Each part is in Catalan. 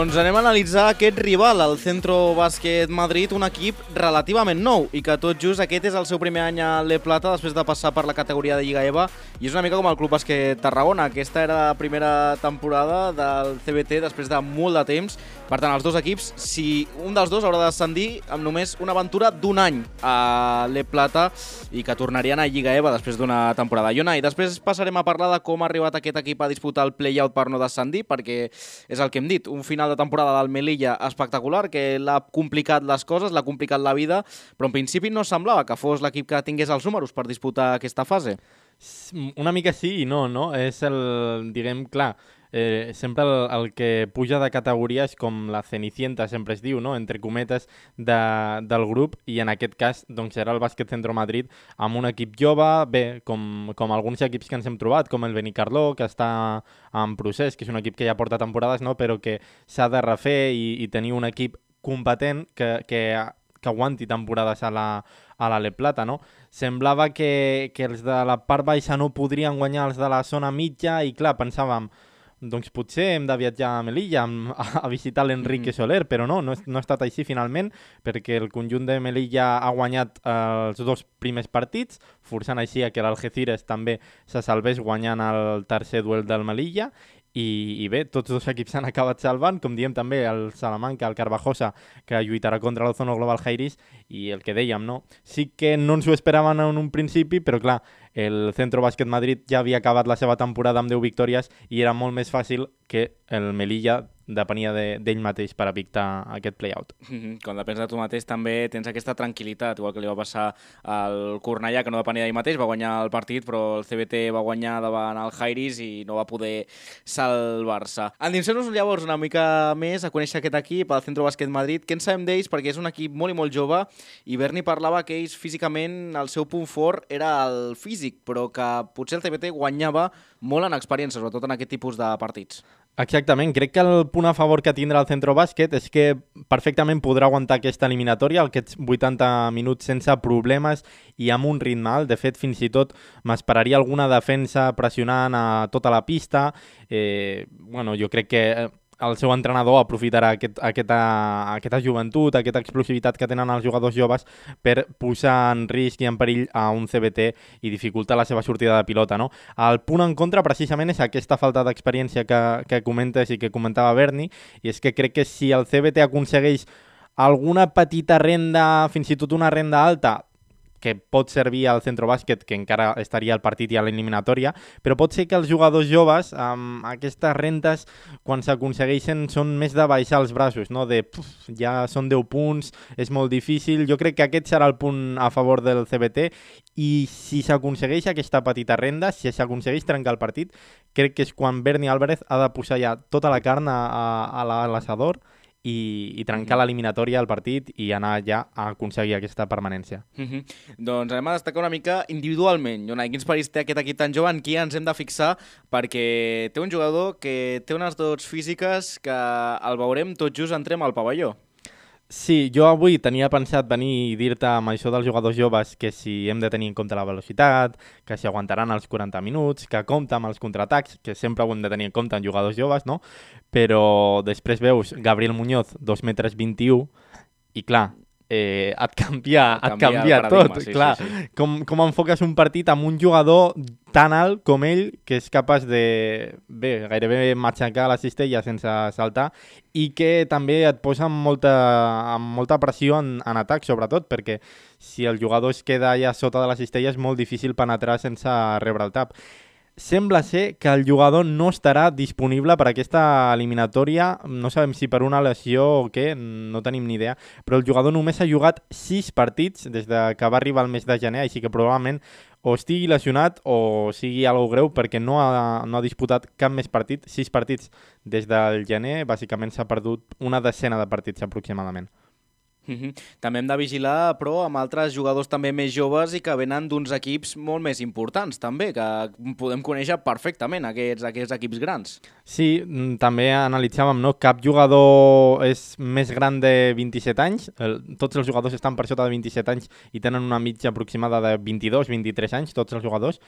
Doncs anem a analitzar aquest rival, el Centro Bàsquet Madrid, un equip relativament nou i que tot just aquest és el seu primer any a Le Plata després de passar per la categoria de Lliga EVA i és una mica com el Club Bàsquet Tarragona. Aquesta era la primera temporada del CBT després de molt de temps. Per tant, els dos equips, si un dels dos haurà de descendir amb només una aventura d'un any a Le Plata i que tornarien a Lliga EVA després d'una temporada. I i després passarem a parlar de com ha arribat aquest equip a disputar el play-out per no descendir, perquè és el que hem dit, un un de temporada del Melilla espectacular, que l'ha complicat les coses, l'ha complicat la vida, però en principi no semblava que fos l'equip que tingués els números per disputar aquesta fase. Una mica sí i no, no? És el, diguem, clar, eh, sempre el, el que puja de categoria és com la cenicienta, sempre es diu, no? entre cometes, de, del grup, i en aquest cas doncs, era el Bàsquet Centro Madrid amb un equip jove, bé, com, com alguns equips que ens hem trobat, com el Benicarló, que està en procés, que és un equip que ja porta temporades, no? però que s'ha de refer i, i tenir un equip competent que, que, que aguanti temporades a la, a la Le Plata, no? Semblava que, que els de la part baixa no podrien guanyar els de la zona mitja i clar, pensàvem, doncs potser hem de viatjar a Melilla a, a visitar l'Enrique mm. Soler, però no, no, no ha estat així finalment, perquè el conjunt de Melilla ha guanyat eh, els dos primers partits, forçant així a que l'Algeciras també se salvés guanyant el tercer duel del Melilla, i, i bé, tots dos equips s'han acabat salvant, com diem també el Salamanca, el Carvajosa, que lluitarà contra l'Ozono Global Jairis, i el que dèiem, no? Sí que no ens ho esperaven en un principi, però clar, el Centro Bàsquet Madrid ja havia acabat la seva temporada amb 10 victòries i era molt més fàcil que el Melilla depenia d'ell de, mateix per evitar aquest play-out. Mm -hmm. Quan depens de tu mateix també tens aquesta tranquil·litat, igual que li va passar al Cornellà, que no depenia d'ell mateix, va guanyar el partit, però el CBT va guanyar davant el Jairis i no va poder salvar-se. Endinsem-nos llavors una mica més a conèixer aquest equip, el Centro Bàsquet Madrid. Què en sabem d'ells? Perquè és un equip molt i molt jove i Berni parlava que ells físicament el seu punt fort era el físic, però que potser el CBT guanyava molt en experiència, sobretot en aquest tipus de partits. Exactament, crec que el punt a favor que tindrà el centre bàsquet és que perfectament podrà aguantar aquesta eliminatòria, aquests 80 minuts sense problemes i amb un ritme alt. De fet, fins i tot m'esperaria alguna defensa pressionant a tota la pista. Eh, bueno, jo crec que eh, el seu entrenador aprofitarà aquest, aquesta, aquesta joventut, aquesta explosivitat que tenen els jugadors joves per posar en risc i en perill a un CBT i dificultar la seva sortida de pilota. No? El punt en contra precisament és aquesta falta d'experiència que, que comentes i que comentava Berni, i és que crec que si el CBT aconsegueix alguna petita renda, fins i tot una renda alta, que pot servir al centre bàsquet, que encara estaria al partit i a l'eliminatòria, però pot ser que els jugadors joves, amb aquestes rentes, quan s'aconsegueixen, són més de baixar els braços, no? de puf, ja són 10 punts, és molt difícil. Jo crec que aquest serà el punt a favor del CBT i si s'aconsegueix aquesta petita renda, si s'aconsegueix trencar el partit, crec que és quan Berni Álvarez ha de posar ja tota la carn a, a, a l'assador i, i trencar -hmm. l'eliminatòria al partit i anar ja a aconseguir aquesta permanència. Mm -hmm. Doncs anem a destacar una mica individualment. Jonai, quins perills té aquest equip tan jove? En qui ens hem de fixar? Perquè té un jugador que té unes dots físiques que el veurem tot just entrem al pavelló. Sí, jo avui tenia pensat venir i dir-te amb això dels jugadors joves que si hem de tenir en compte la velocitat, que si aguantaran els 40 minuts, que compta amb els contraatacs, que sempre ho hem de tenir en compte en jugadors joves, no? Però després veus Gabriel Muñoz, 2 metres 21, i clar, eh, et canvia, et canvia, canvia tot, sí, clar. Sí, sí. Com, com enfoques un partit amb un jugador tan alt com ell, que és capaç de, bé, gairebé matxacar la cistella sense saltar, i que també et posa amb molta, amb molta pressió en, en atac, sobretot, perquè si el jugador es queda allà sota de la cistella és molt difícil penetrar sense rebre el tap sembla ser que el jugador no estarà disponible per aquesta eliminatòria, no sabem si per una lesió o què, no tenim ni idea, però el jugador només ha jugat 6 partits des de que va arribar el mes de gener, així que probablement o estigui lesionat o sigui algo greu perquè no ha, no ha disputat cap més partit, 6 partits des del gener, bàsicament s'ha perdut una decena de partits aproximadament. Mm -hmm. També hem de vigilar, però, amb altres jugadors també més joves i que venen d'uns equips molt més importants, també, que podem conèixer perfectament aquests, aquests equips grans. Sí, mm, també analitzàvem, no? Cap jugador és més gran de 27 anys, el, tots els jugadors estan per sota de 27 anys i tenen una mitja aproximada de 22-23 anys, tots els jugadors,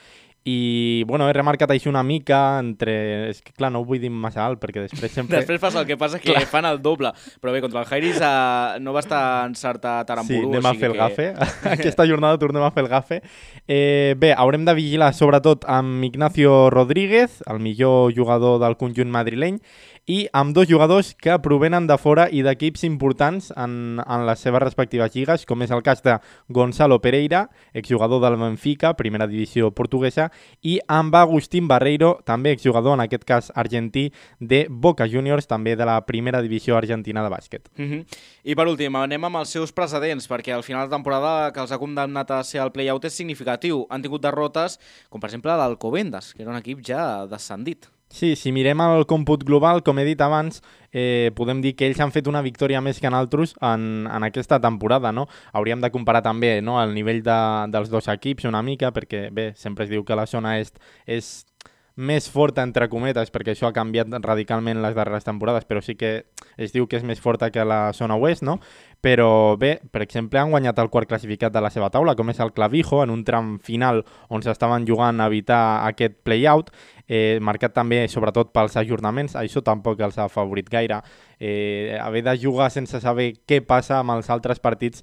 i bueno, he remarcat així una mica entre... És que clar, no ho vull dir massa alt perquè després sempre... després passa el que passa que clar. fan el doble, però bé, contra el Jairis uh, no va estar encertat Aramburu. Sí, anem a fer el que... gafe. Aquesta jornada tornem a fer el gafe. Eh, bé, haurem de vigilar sobretot amb Ignacio Rodríguez, el millor jugador del conjunt madrileny, i amb dos jugadors que provenen de fora i d'equips importants en, en les seves respectives lligues, com és el cas de Gonzalo Pereira, exjugador del Benfica, primera divisió portuguesa, i amb Agustín Barreiro, també exjugador, en aquest cas argentí, de Boca Juniors, també de la primera divisió argentina de bàsquet. Mm -hmm. I per últim, anem amb els seus precedents, perquè al final de temporada que els ha condemnat a ser el play-out és significatiu. Han tingut derrotes, com per exemple l'Alcobendas, que era un equip ja descendit. Sí, si mirem el còmput global, com he dit abans, eh, podem dir que ells han fet una victòria més que en altres en, en aquesta temporada, no? Hauríem de comparar també no, el nivell de, dels dos equips una mica, perquè bé, sempre es diu que la zona est és més forta, entre cometes, perquè això ha canviat radicalment les darreres temporades, però sí que es diu que és més forta que la zona oest, no? Però bé, per exemple, han guanyat el quart classificat de la seva taula, com és el Clavijo, en un tram final on s'estaven jugant a evitar aquest play-out, eh, marcat també sobretot pels ajornaments, això tampoc els ha favorit gaire. Eh, haver de jugar sense saber què passa amb els altres partits,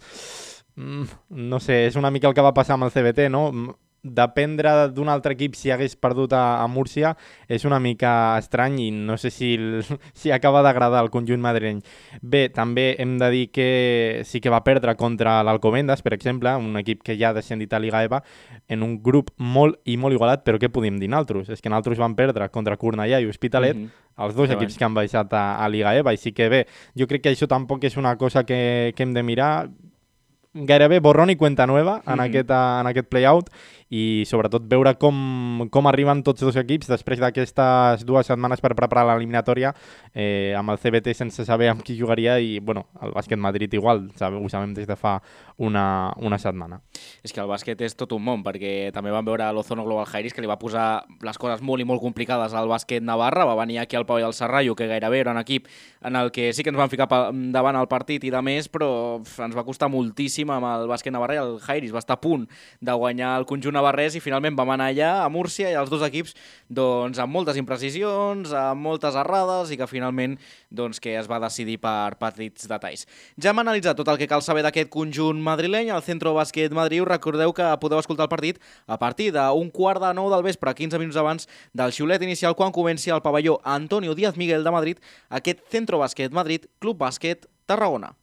mm, no sé, és una mica el que va passar amb el CBT, no? Dependre d'un altre equip si hagués perdut a, a Múrcia és una mica estrany i no sé si, el, si acaba d'agradar el conjunt madrileny. Bé, també hem de dir que sí que va perdre contra l'Alcobendas, per exemple, un equip que ja ha descendit a Liga EVA, en un grup molt i molt igualat, però què podem dir naltros? És que naltros van perdre contra Cornellà i Hospitalet, mm -hmm. els dos equips que han baixat a, a Liga EVA, i sí que bé, jo crec que això tampoc és una cosa que, que hem de mirar, gairebé borrón i cuenta nueva en, mm -hmm. aquest, en aquest play-out i sobretot veure com, com arriben tots dos equips després d'aquestes dues setmanes per preparar l'eliminatòria eh, amb el CBT sense saber amb qui jugaria i bueno, el bàsquet Madrid igual, ho sabem des de fa una, una setmana. És que el bàsquet és tot un món, perquè també vam veure l'Ozono Global Jairis que li va posar les coses molt i molt complicades al bàsquet Navarra, va venir aquí al Pau i al Serrallo, que gairebé era un equip en el que sí que ens van ficar davant el partit i de més, però ens va costar moltíssim amb el bàsquet Navarra i el Jairis va estar a punt de guanyar el conjunt navarrès i finalment vam anar allà a Múrcia i els dos equips doncs, amb moltes imprecisions, amb moltes errades i que finalment doncs, que es va decidir per petits detalls. Ja hem analitzat tot el que cal saber d'aquest conjunt madrileny, al Centro Bàsquet Madrid. Recordeu que podeu escoltar el partit a partir d'un quart de nou del vespre, 15 minuts abans del xiulet inicial quan comenci el pavelló Antonio Díaz Miguel de Madrid, aquest Centro Bàsquet Madrid, Club Bàsquet Tarragona.